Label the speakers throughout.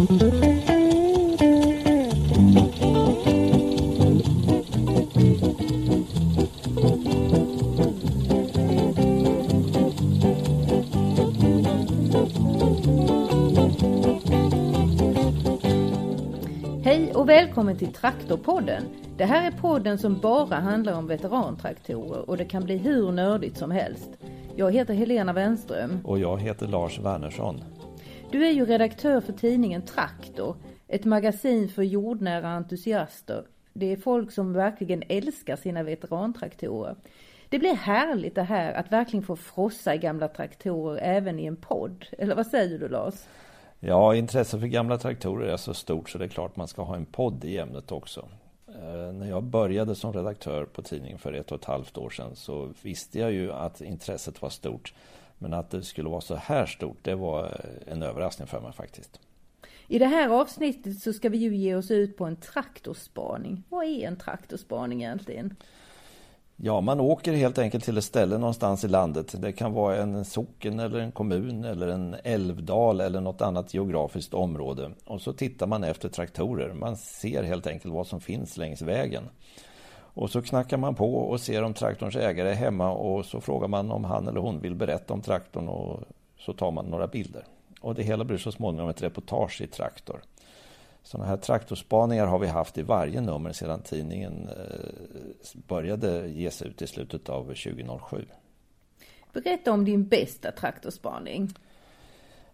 Speaker 1: Hej och välkommen till Traktorpodden. Det här är podden som bara handlar om veterantraktorer och det kan bli hur nördigt som helst. Jag heter Helena Wenström.
Speaker 2: Och jag heter Lars Wernersson.
Speaker 1: Du är ju redaktör för tidningen Traktor, ett magasin för jordnära entusiaster. Det är folk som verkligen älskar sina veterantraktorer. Det blir härligt det här att verkligen få frossa i gamla traktorer även i en podd. Eller vad säger du Lars?
Speaker 2: Ja, intresset för gamla traktorer är så stort så det är klart man ska ha en podd i ämnet också. Eh, när jag började som redaktör på tidningen för ett och ett halvt år sedan så visste jag ju att intresset var stort. Men att det skulle vara så här stort, det var en överraskning för mig faktiskt.
Speaker 1: I det här avsnittet så ska vi ju ge oss ut på en traktorspaning. Vad är en traktorspaning egentligen?
Speaker 2: Ja, man åker helt enkelt till ett ställe någonstans i landet. Det kan vara en socken eller en kommun eller en älvdal eller något annat geografiskt område. Och så tittar man efter traktorer. Man ser helt enkelt vad som finns längs vägen. Och så knackar man på och ser om traktorns ägare är hemma och så frågar man om han eller hon vill berätta om traktorn och så tar man några bilder. Och det hela blir så småningom ett reportage i traktor. Sådana här traktorspaningar har vi haft i varje nummer sedan tidningen eh, började ges ut i slutet av 2007.
Speaker 1: Berätta om din bästa traktorspaning.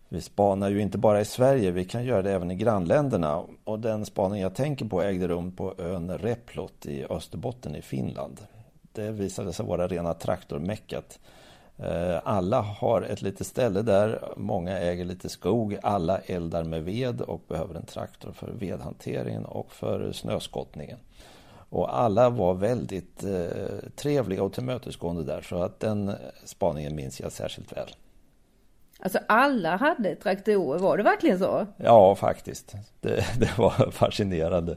Speaker 2: Vi spanar ju inte bara i Sverige, vi kan göra det även i grannländerna. Och den spaning jag tänker på ägde rum på ön Replot i Österbotten i Finland. Det visade sig vara rena traktormäckat. Eh, alla har ett litet ställe där, många äger lite skog, alla eldar med ved och behöver en traktor för vedhanteringen och för snöskottningen. Och alla var väldigt eh, trevliga och tillmötesgående där så att den spaningen minns jag särskilt väl.
Speaker 1: Alltså alla hade traktorer, var det verkligen så?
Speaker 2: Ja, faktiskt. Det, det var fascinerande.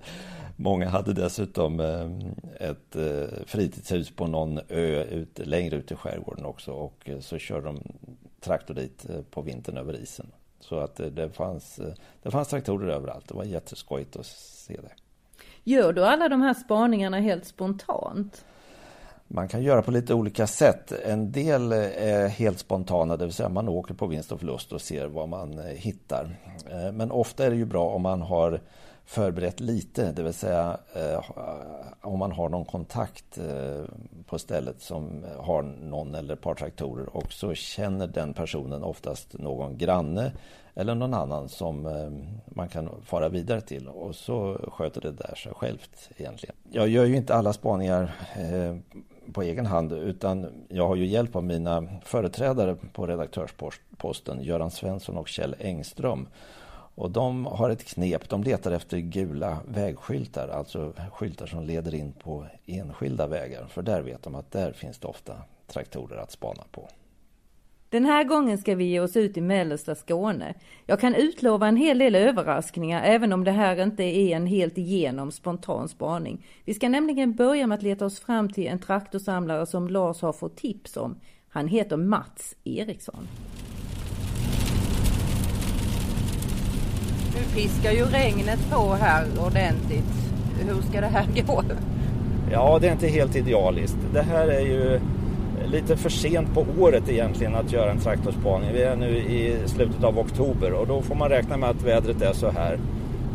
Speaker 2: Många hade dessutom eh, ett eh, fritidshus på någon ö ut, längre ut i skärgården också och eh, så körde de traktor dit på vintern över isen. Så att det fanns, det fanns traktorer överallt. Det var jätteskojigt att se det.
Speaker 1: Gör du alla de här spaningarna helt spontant?
Speaker 2: Man kan göra på lite olika sätt. En del är helt spontana, det vill säga man åker på vinst och förlust och ser vad man eh, hittar. Eh, men ofta är det ju bra om man har förberett lite, det vill säga eh, om man har någon kontakt på stället som har någon eller ett par traktorer och så känner den personen oftast någon granne eller någon annan som man kan fara vidare till och så sköter det där sig självt egentligen. Jag gör ju inte alla spaningar på egen hand utan jag har ju hjälp av mina företrädare på redaktörsposten Göran Svensson och Kjell Engström och de har ett knep, de letar efter gula vägskyltar, alltså skyltar som leder in på enskilda vägar. För där vet de att där finns det ofta traktorer att spana på.
Speaker 1: Den här gången ska vi ge oss ut i mellersta Skåne. Jag kan utlova en hel del överraskningar även om det här inte är en helt igenom spontan spaning. Vi ska nämligen börja med att leta oss fram till en traktorsamlare som Lars har fått tips om. Han heter Mats Eriksson. Nu piskar ju regnet på här ordentligt. Hur ska det här gå?
Speaker 2: Ja, det är inte helt idealiskt. Det här är ju lite för sent på året egentligen att göra en traktorspaning. Vi är nu i slutet av oktober och då får man räkna med att vädret är så här.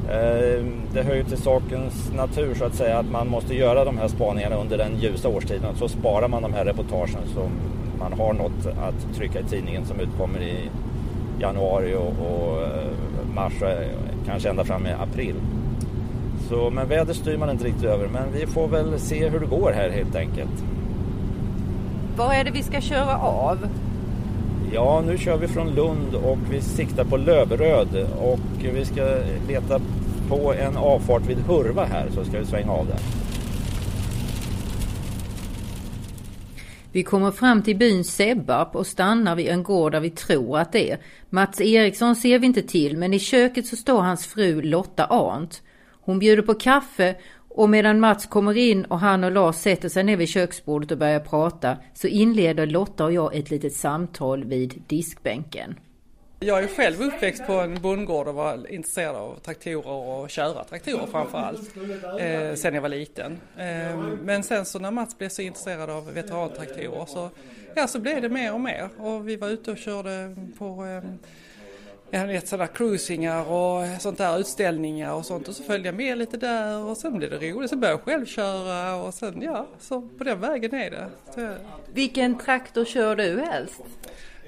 Speaker 2: Eh, det hör ju till sakens natur så att säga att man måste göra de här spaningarna under den ljusa årstiden. Så sparar man de här reportagen så man har något att trycka i tidningen som utkommer i januari och, eh, mars och eh, kanske ända fram i april. Så, men väder styr man inte riktigt över. Men vi får väl se hur det går här helt enkelt.
Speaker 1: Vad är det vi ska köra av?
Speaker 2: Ja, nu kör vi från Lund och vi siktar på Löberöd och vi ska leta på en avfart vid Hurva här så ska vi svänga av där.
Speaker 1: Vi kommer fram till byn Sebbarp och stannar vid en gård där vi tror att det är. Mats Eriksson ser vi inte till men i köket så står hans fru Lotta Arnt. Hon bjuder på kaffe och medan Mats kommer in och han och Lars sätter sig ner vid köksbordet och börjar prata så inleder Lotta och jag ett litet samtal vid diskbänken.
Speaker 3: Jag är själv uppväxt på en bondgård och var intresserad av traktorer och köra traktorer framförallt. Eh, sen jag var liten. Eh, men sen så när Mats blev så intresserad av veterantraktorer så, ja, så blev det mer och mer. Och vi var ute och körde på eh, jag vet sådana cruisingar och sånt där utställningar och sånt och så följde jag med lite där och sen blev det roligt. Sen började jag själv köra och sen ja, så på den vägen är det. Så,
Speaker 1: Vilken traktor kör du helst?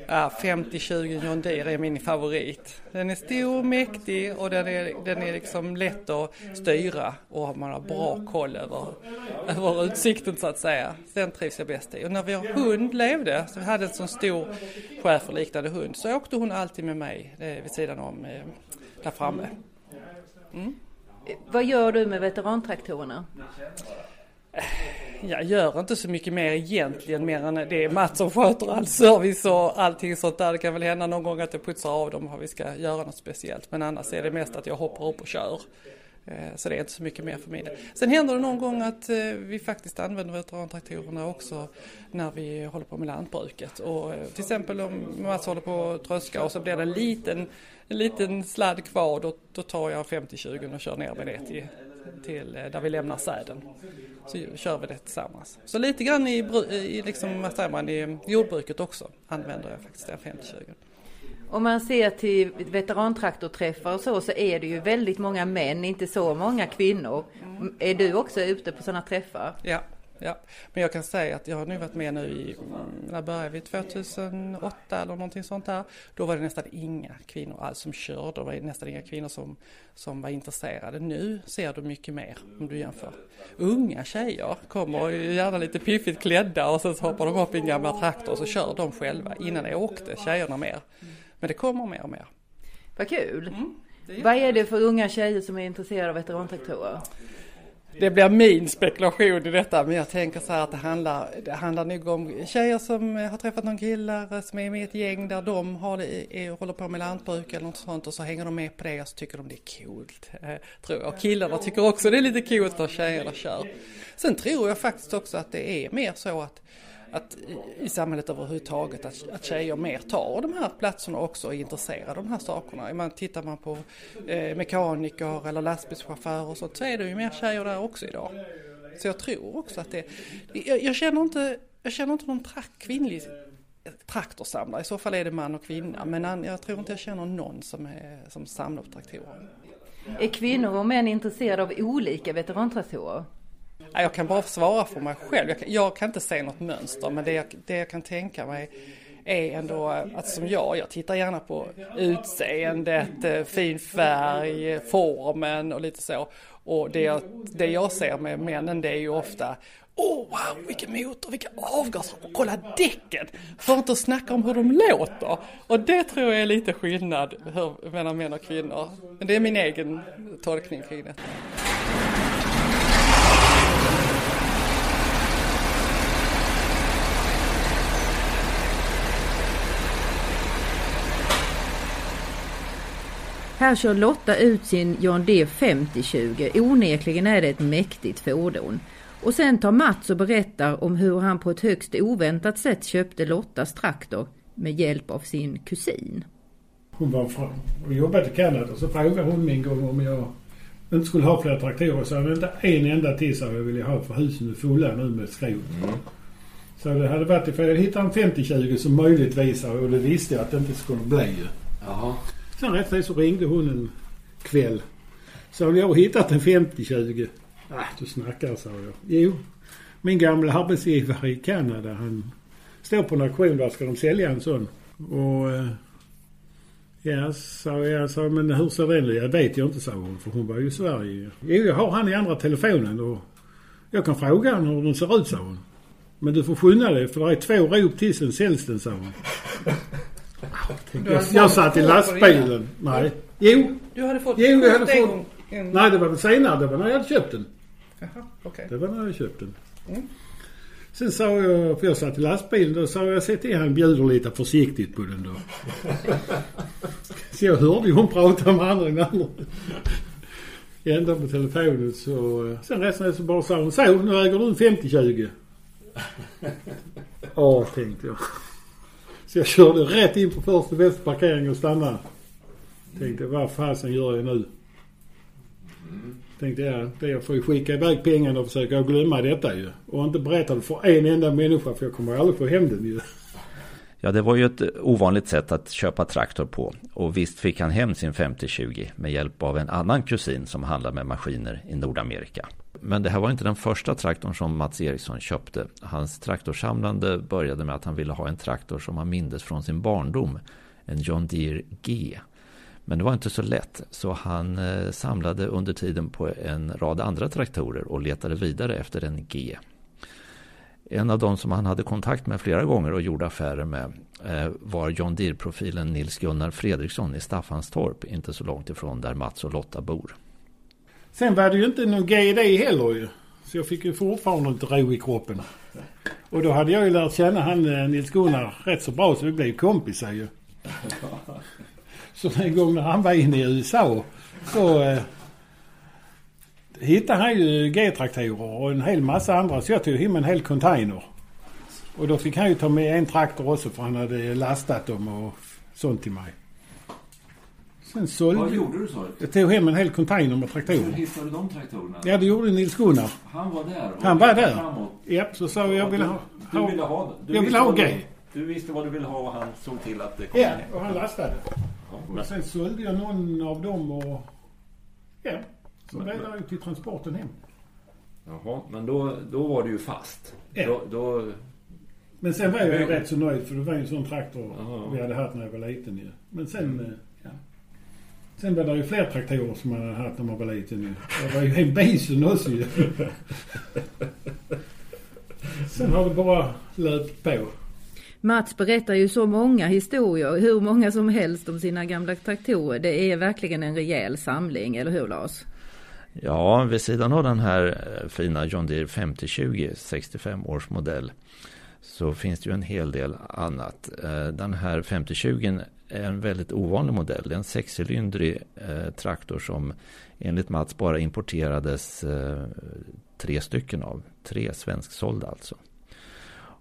Speaker 3: Ja, 50-20 John Deere är min favorit. Den är stor, mäktig och den är, den är liksom lätt att styra och man har bra koll över, över utsikten så att säga. Den trivs jag bäst i. Och när vi har hund levde, så vi hade en sån stor schäferliknande hund, så åkte hon alltid med mig eh, vid sidan om eh, där framme.
Speaker 1: Mm. Vad gör du med veterantraktorerna?
Speaker 3: Jag gör inte så mycket mer egentligen mer än det är Mats som sköter all service och allting sånt där. Det kan väl hända någon gång att jag putsar av dem och vi ska göra något speciellt. Men annars är det mest att jag hoppar upp och kör. Eh, så det är inte så mycket mer för mig. Sen händer det någon gång att eh, vi faktiskt använder veterantraktorerna också när vi håller på med lantbruket. Och eh, till exempel om Mats håller på att tröska och så blir det en liten, en liten sladd kvar. Då, då tar jag 50-20 och kör ner med det till, till där vi lämnar säden så kör vi det tillsammans. Så lite grann i, i, liksom, vad säger man, i jordbruket också använder jag faktiskt det 50-20.
Speaker 1: Om man ser till veterantraktorträffar och så, så är det ju väldigt många män, inte så många kvinnor. Är du också ute på sådana träffar?
Speaker 3: Ja, Ja, men jag kan säga att jag har nu varit med nu i, när började vi? 2008 eller någonting sånt här. Då var det nästan inga kvinnor alls som körde. Det var nästan inga kvinnor som, som var intresserade. Nu ser du mycket mer om du jämför. Unga tjejer kommer gärna lite piffigt klädda och sen så hoppar de upp i en gammal traktor och så kör de själva. Innan det åkte tjejerna mer. Men det kommer mer och mer.
Speaker 1: Vad kul! Mm, Vad är det för unga tjejer som är intresserade av veterantraktorer?
Speaker 3: Det blir min spekulation i detta men jag tänker så här att det handlar, det handlar nog om tjejer som eh, har träffat någon kille eh, som är med i ett gäng där de har det, är, håller på med lantbruk eller något sånt och så hänger de med på det och så tycker de det är coolt. Eh, tror jag. Och killarna tycker också det är lite coolt när tjejerna kör. Sen tror jag faktiskt också att det är mer så att att i samhället överhuvudtaget att, att tjejer mer tar de här platserna också och är intresserade av de här sakerna. Man, tittar man på eh, mekaniker eller lastbilschaufförer och sånt så är det ju mer tjejer där också idag. Så jag tror också att det, jag, jag känner inte, jag känner inte någon trak, kvinnlig traktorsamlare. I så fall är det man och kvinna. Men jag tror inte jag känner någon som, är, som samlar på traktorer.
Speaker 1: Är kvinnor och män intresserade av olika veterantraktorer?
Speaker 3: Jag kan bara svara för mig själv. Jag kan, jag kan inte se något mönster men det jag, det jag kan tänka mig är ändå att som jag, jag tittar gärna på utseendet, eh, fin färg, eh, formen och lite så. Och det jag, det jag ser med männen det är ju ofta Åh oh, wow, vilken motor, vilka avgaser och kolla däcken! För att inte snacka om hur de låter. Och det tror jag är lite skillnad mellan män och kvinnor. Men det är min egen tolkning kring det.
Speaker 1: Här kör Lotta ut sin John D 5020. Onekligen är det ett mäktigt fordon. Och sen tar Mats och berättar om hur han på ett högst oväntat sätt köpte Lottas traktor med hjälp av sin kusin.
Speaker 4: Hon var från, och jobbade i Kanada så frågade hon mig en gång om jag inte skulle ha fler traktorer. Så jag inte en enda till så jag ville ha för husen är fulla nu med skrot. Mm. Så det hade varit ifall jag hittade en 50-20 som möjligtvis och det visste jag att det inte skulle bli. Jaha. Sen rätt så ringde hon en kväll. Så jag har hittat en 50-20. Ah, du snackar, sa jag. Jo, min gamla arbetsgivare i Kanada han står på en auktion där ska de sälja en sån. Och eh, ja, sa jag, sa, men hur ser den ut? Jag vet jag inte, sa hon. För hon var ju i Sverige. Jo, jag har han i andra telefonen och jag kan fråga honom hur den ser ut, sa hon. Men du får skynda dig för det är två rop till sen säljs den, sa hon. Jag, jag satt i lastbilen. Nej. Jo.
Speaker 3: Du hade fått
Speaker 4: jo, jag hade fått, en... Nej, det var väl senare. Det var när jag hade köpt den.
Speaker 3: Jaha, okej. Okay.
Speaker 4: Det var när jag hade köpt den. Mm. Sen sa jag, för jag satt i lastbilen, då sa jag se till han bjuder lite försiktigt på den då. så jag hörde ju hon prata med andra än andra. Ända på telefonen så... Sen resten så bara sa hon, så nu äger du en 50-20. Ja, tänkte jag. Så jag körde rätt in på första bästa parkering och stannade. Tänkte vad fasen gör jag nu? Tänkte jag, det jag får ju skicka iväg pengarna och försöka glömma detta ju. Och inte berätta det för en enda människa för jag kommer aldrig få hem den ju.
Speaker 2: Ja, det var ju ett ovanligt sätt att köpa traktor på. Och visst fick han hem sin 5020 med hjälp av en annan kusin som handlar med maskiner i Nordamerika. Men det här var inte den första traktorn som Mats Eriksson köpte. Hans traktorsamlande började med att han ville ha en traktor som han mindes från sin barndom. En John Deere G. Men det var inte så lätt, så han eh, samlade under tiden på en rad andra traktorer och letade vidare efter en G. En av de som han hade kontakt med flera gånger och gjorde affärer med eh, var John Deere-profilen Nils Gunnar Fredriksson i Staffanstorp, inte så långt ifrån där Mats och Lotta bor.
Speaker 4: Sen var det ju inte någon GD heller ju. Så jag fick ju fortfarande inte ro i kroppen. Och då hade jag ju lärt känna han eh, Nils Gunnar rätt så bra så vi blev kompisar ju. Så en gång när han var inne i USA så eh, hittade han ju G-traktorer och en hel massa andra. Så jag tog hem en hel container. Och då fick han ju ta med en traktor också för han hade lastat dem och sånt till mig. Sen sålde...
Speaker 5: Vad gjorde du sa?
Speaker 4: Jag tog hem en hel container med
Speaker 5: Hur
Speaker 4: traktorer.
Speaker 5: hittade du de traktorerna?
Speaker 4: Ja, det gjorde Nils Gunnar.
Speaker 5: Han var där? och
Speaker 4: Han var där.
Speaker 5: framåt.
Speaker 4: Ja, så sa jag, jag vill ha...
Speaker 5: Du ville ha du
Speaker 4: jag vill
Speaker 5: visste
Speaker 4: ha G.
Speaker 5: Du, du visste vad du ville ha och han såg till att det kom
Speaker 4: Ja, och han lastade.
Speaker 5: Ja, men-
Speaker 4: Och sen sålde jag någon av dem och... Ja, så blev det ju till transporten hem.
Speaker 5: Jaha, men då, då var du ju fast.
Speaker 4: Ja.
Speaker 5: Då, då,
Speaker 4: Men sen var jag ju
Speaker 5: Men-
Speaker 4: rätt så nöjd för det var ju en sån traktor
Speaker 5: Ja.
Speaker 4: vi hade haft när jag var liten ju. Men sen... eh, Ja. Sen var det ju fler traktorer som man hade haft när man var liten ju. Det var ju en bison också ju. sen har det bara löpt på.
Speaker 1: Mats berättar ju så många historier, hur många som helst om sina gamla traktorer. Det är verkligen en rejäl samling, eller hur Lars?
Speaker 2: Ja, vid sidan av den här eh, fina John Deere 5020, 65 års modell, så finns det ju en hel del annat. Eh, den här 5020 är en väldigt ovanlig modell. Det är en sexcylindrig eh, traktor som enligt Mats bara importerades tre stycken av. Tre svensksålda alltså.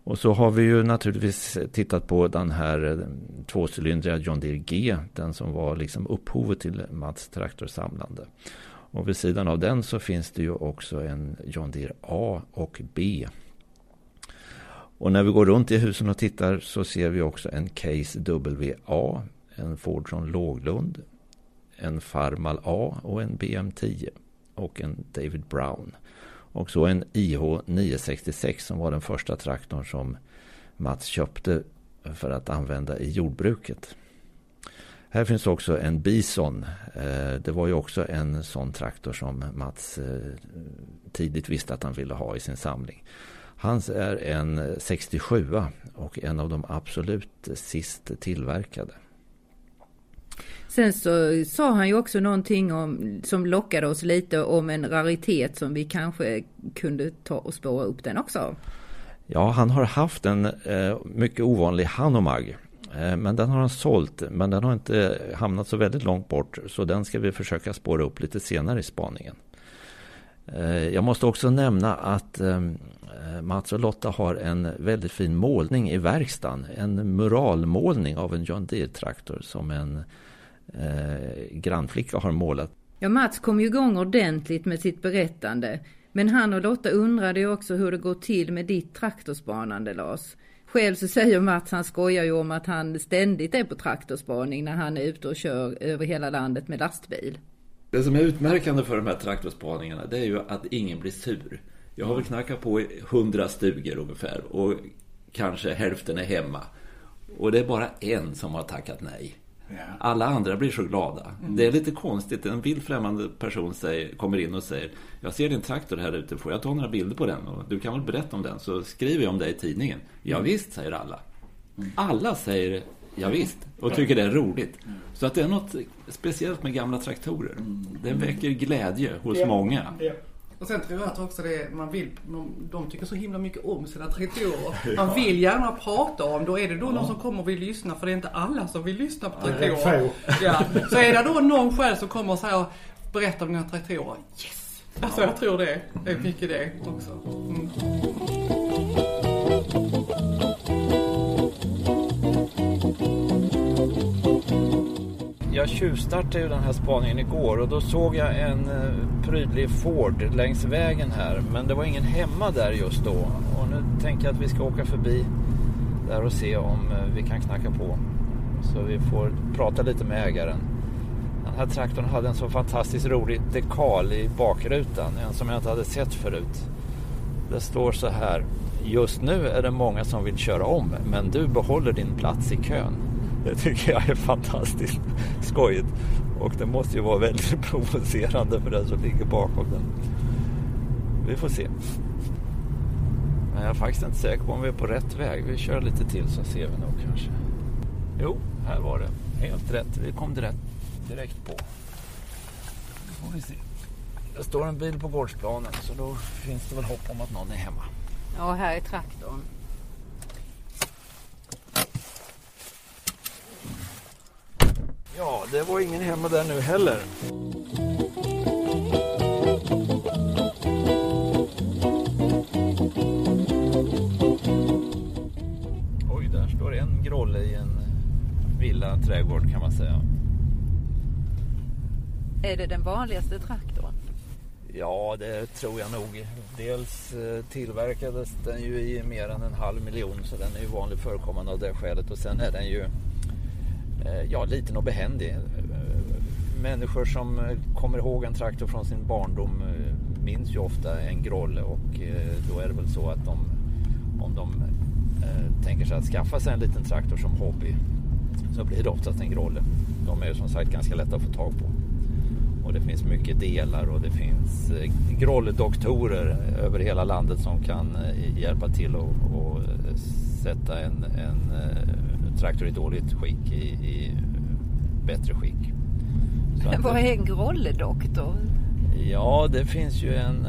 Speaker 2: Och så har vi ju naturligtvis tittat på den här tvåcylindriga John Deere G, den som var liksom upphovet till Mats traktorsamlande. Och vid sidan av den så finns det ju också en John Deere A och B. Och när vi går runt i husen och tittar så ser vi också en Case WA, en Ford från Låglund, en Farmal A och en BM10 och en David Brown. Och så en IH 966 som var den första traktorn som Mats köpte för att använda i jordbruket. Här finns också en Bison. Eh, Det var ju också en sån traktor som Mats eh, tidigt visste att han ville ha i sin samling. Hans är en 67 och en av de absolut sist tillverkade.
Speaker 1: Sen så sa han ju också någonting om, som lockade oss lite om en raritet som vi kanske kunde ta och spåra upp den också.
Speaker 2: Ja, han har haft en eh, mycket ovanlig Hanomag. Eh, men den har han sålt, men den har inte hamnat så väldigt långt bort. Så den ska vi försöka spåra upp lite senare i spaningen. Eh, jag måste också nämna att ehm, eh, Mats och Lotta har en väldigt fin målning i verkstaden. En muralmålning av en John Deere-traktor som en eh, grannflicka har målat.
Speaker 1: Ja, Mats kom ju igång ordentligt med sitt berättande. Men han och Lotta undrade ju också hur det går till med ditt traktorspanande, Lars. Själv så säger Mats, han skojar ju om att han ständigt är på traktorspaning när han är ute och kör över hela landet med lastbil.
Speaker 5: Det som är utmärkande för de här traktorspaningarna det är ju att ingen blir sur. Jag har väl knackat på i hundra stugor ungefär och kanske hälften är hemma. Och det är bara en som har tackat nej. Alla andra blir så glada. Det är lite konstigt. En vild främmande person säger, kommer in och säger Jag ser din traktor här ute, får jag ta några bilder på den? Och du kan väl berätta om den, så skriver jag om det i tidningen. Ja, visst, säger alla. Alla säger ja, visst och tycker det är roligt. Så att det är något speciellt med gamla traktorer. Det väcker glädje hos
Speaker 4: Ja.
Speaker 5: många.
Speaker 4: Ja.
Speaker 3: Och sen tror jag att också det man vill, de, tycker så himla mycket om sina traktorer. Man vill gärna prata om, då är det då någon som kommer och vill lyssna för det är inte alla som vill lyssna på
Speaker 4: det är
Speaker 3: traktorer.
Speaker 4: få.
Speaker 3: Ja, så är det då någon själv som kommer och säger berätta om dina traktorer. Yes! Alltså jag tror det. Det är mycket det också. Mm.
Speaker 2: Jag tjuvstartade ju den här spaningen igår och då såg jag en eh, prydlig Ford längs vägen här. Men det var ingen hemma där just då. Och nu tänker jag att vi ska åka förbi där och se om eh, vi kan knacka på. Så vi får prata lite med ägaren. Den här traktorn hade en så fantastiskt rolig dekal i bakrutan. En som jag inte hade sett förut. Det står så här. Just nu är det många som vill köra om men du behåller din plats i kön. Det tycker jag är fantastiskt skojigt. Och det måste ju vara väldigt provocerande för den som ligger bakom den. Vi får se. Men jag är faktiskt inte säker på om vi är på rätt väg. Vi kör lite till så ser vi nog kanske. Jo, här var det. Helt rätt. Vi kom direkt, direkt på. Nu får vi se. Det står en bil på gårdsplanen så då finns det väl hopp om att någon är hemma.
Speaker 1: Ja, här är traktorn.
Speaker 2: Ja, det var ingen hemma där nu heller. Oj, där står en grålle i en villa trädgård kan man säga.
Speaker 1: Är det den vanligaste traktorn?
Speaker 2: Ja, det tror jag nog. Dels eh, tillverkades den ju i mer än en halv miljon så den är ju vanligt förekommande av det skälet och sen är den ju Eh, ja, liten och behändig. Eh, människor som eh, kommer ihåg en traktor från sin barndom minns ju ofta en grolle och då är det väl så att de, om de tänker sig att skaffa sig en liten traktor som hobby så blir det oftast en grolle. De är ju som sagt ganska lätta att få tag på. Och det finns mycket delar och det finns grolledoktorer över hela landet som kan hjälpa till och sätta en, en traktor i dåligt skick i, i bättre skick.
Speaker 1: Vad är en grolledoktor?
Speaker 2: Ja, det finns ju en,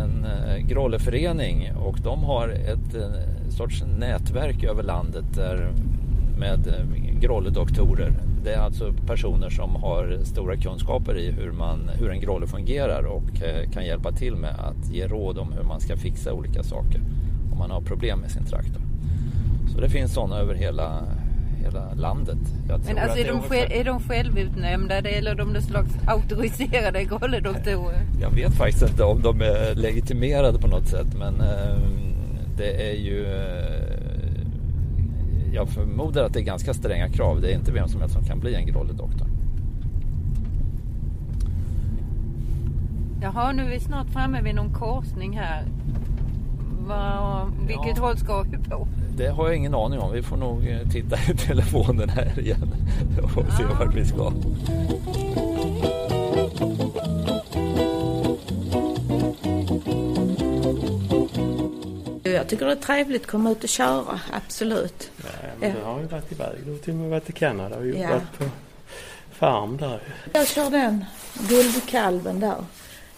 Speaker 2: en grolleförening och de har ett sorts nätverk över landet där med grolledoktorer. Det är alltså personer som har stora kunskaper i hur, man, hur en grolle fungerar och kan hjälpa till med att ge råd om hur man ska fixa olika saker om man har problem med sin traktor. Så det finns sådana över hela, hela landet.
Speaker 1: Men alltså är, de ungefär... är de självutnämnda eller är de någon slags auktoriserade grolledoktorer?
Speaker 2: Jag vet faktiskt inte om de är legitimerade på något sätt men eh, det är ju jag förmodar att det är ganska stränga krav. Det är inte vem som helst som kan bli en grolledoktor.
Speaker 1: Jaha, nu är vi snart framme vid någon korsning här. Var, vilket ja, håll ska vi på?
Speaker 2: Det har jag ingen aning om. Vi får nog eh, titta i telefonen här igen och se ah. vart vi ska.
Speaker 6: Jag tycker det är trevligt att komma ut och köra, absolut.
Speaker 7: Ja, men du har ju varit iväg. Du har till och med varit i Kanada och jobbat ja. på farm där.
Speaker 6: Jag kör den, Guldkalven där.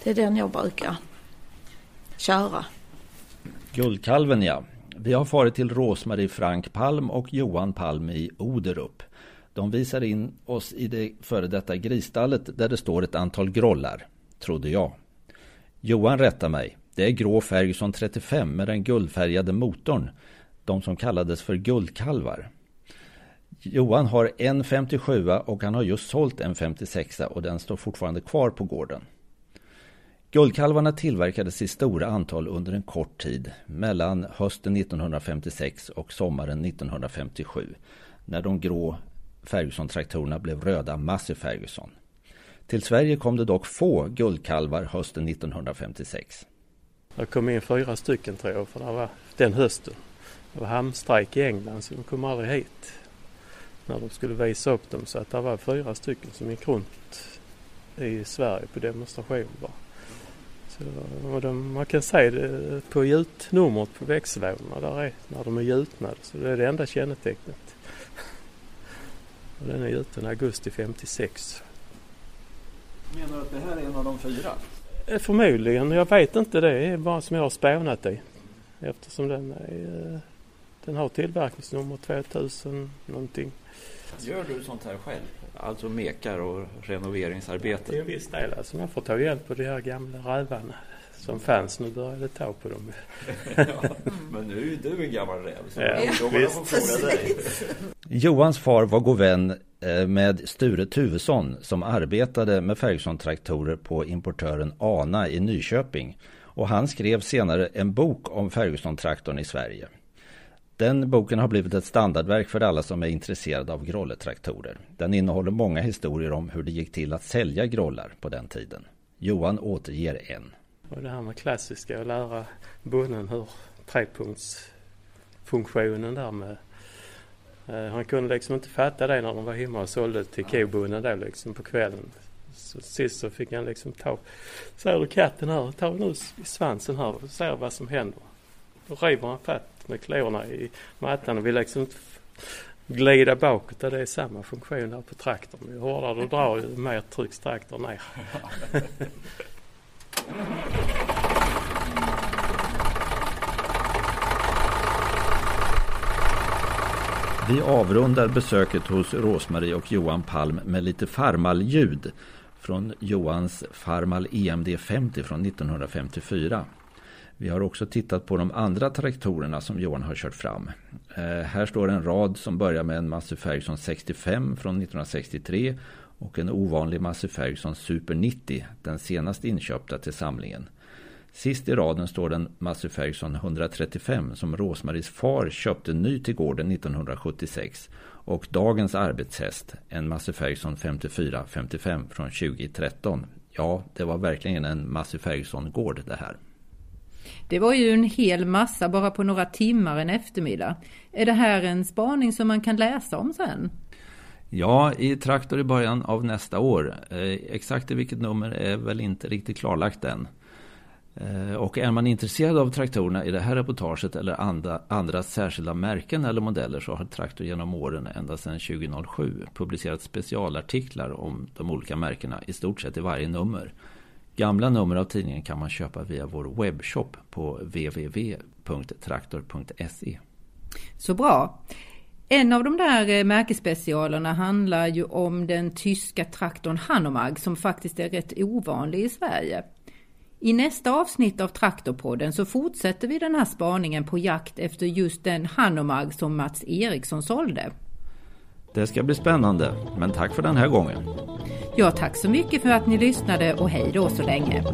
Speaker 6: Det är den jag brukar köra.
Speaker 8: Guldkalven ja. Vi har farit till Rosmarie Frank Palm och Johan Palm i Oderup. De visar in oss i det före detta grisstallet där det står ett antal grollar, trodde jag. Johan rättar mig. Det är grå Ferguson 35 med den guldfärgade motorn. De som kallades för guldkalvar. Johan har en 57 och han har just sålt en 56 och den står fortfarande kvar på gården. Guldkalvarna tillverkades i stora antal under en kort tid mellan hösten 1956 och sommaren 1957 när de grå Ferguson-traktorerna blev röda Massey Ferguson. Till Sverige kom det dock få guldkalvar hösten 1956.
Speaker 7: Det kom in fyra stycken tror jag för det var den hösten. Det var hamnstrejk i England så de kom aldrig hit. När de skulle visa upp dem så att det var fyra stycken som gick runt i Sverige på demonstration bara. Så, de, man kan se det på gjutnumret på växellådorna där är när de är gjutnade. Så det är det enda kännetecknet. Och den är gjuten augusti 56.
Speaker 2: Menar du att det här är en av de fyra?
Speaker 7: Eh, förmodligen. Jag vet inte. Det är bara som jag har spånat i. Eftersom den, är, eh, den har tillverkningsnummer 2000 någonting.
Speaker 2: Gör du sånt här själv? Alltså mekar och renoveringsarbete?
Speaker 7: Till en viss del. Alltså jag får ta hjälp av de här gamla rävarna som fanns. Nu börjar det ta på dem.
Speaker 2: ja, men nu är du en gammal räv så ja, fråga dig.
Speaker 8: Johans far var god vän
Speaker 2: eh, med Sture Tuvesson som arbetade med Ferguson-traktorer på importören Ana i Nyköping. Och han skrev senare en bok om Ferguson-traktorn i Sverige. Den boken har blivit ett standardverk för alla som är intresserade av grolletraktorer. Den innehåller många historier om hur det gick till att sälja grollar på den tiden. Johan återger en.
Speaker 7: Och det här med klassiska och lära bonden hur trepunktsfunktionen där med eh, han kunde liksom inte fatta det när de var hemma och sålde till kobonden då liksom på kvällen. Så sist så fick han liksom ta, ser du katten här, ta nu i svansen här och se vad som händer. Då river han fatt med klorna i mattan och vill liksom inte glida bakåt. Och det är samma funktion här på traktorn. Ju hårdare du drar ju mer trycks traktorn ner.
Speaker 2: Vi avrundar besöket hos Rosmarie och Johan Palm med lite farmalljud från Johans Farmal EMD 50 från 1954. Vi har också tittat på de andra traktorerna som Johan har kört fram. Eh, här står en rad som börjar med en Massey Ferguson 65 från 1963 och en ovanlig Massey Ferguson Super 90, den senast inköpta till samlingen. Sist i raden står den Massey Ferguson 135 som Rosmaris far köpte ny till gården 1976 och dagens arbetshäst, en Massey Ferguson 54-55 från 2013. Ja, det var verkligen en Massey Ferguson-gård det här.
Speaker 1: Det var ju en hel massa bara på några timmar en eftermiddag. Är det här en spaning som man kan läsa om sen?
Speaker 2: Ja, i Traktor i början av nästa år. Eh, exakt i vilket nummer är väl inte riktigt klarlagt än. Eh, och är man intresserad av traktorerna i det här reportaget eller andra, andra särskilda märken eller modeller så har Traktor genom åren ända sedan 2007 publicerat specialartiklar om de olika märkena i stort sett i varje nummer. Gamla nummer av tidningen kan man köpa via vår webbshop på www.traktor.se.
Speaker 1: Så bra. En av de där eh, märkesspecialerna handlar ju om den tyska traktorn Hanomag som faktiskt är rätt ovanlig i Sverige. I nästa avsnitt av Traktorpodden så fortsätter vi den här spaningen på jakt efter just den Hanomag som Mats Eriksson sålde.
Speaker 2: Det ska bli spännande, men tack för den här gången.
Speaker 1: Ja, tack så mycket för att ni lyssnade och hej då så länge.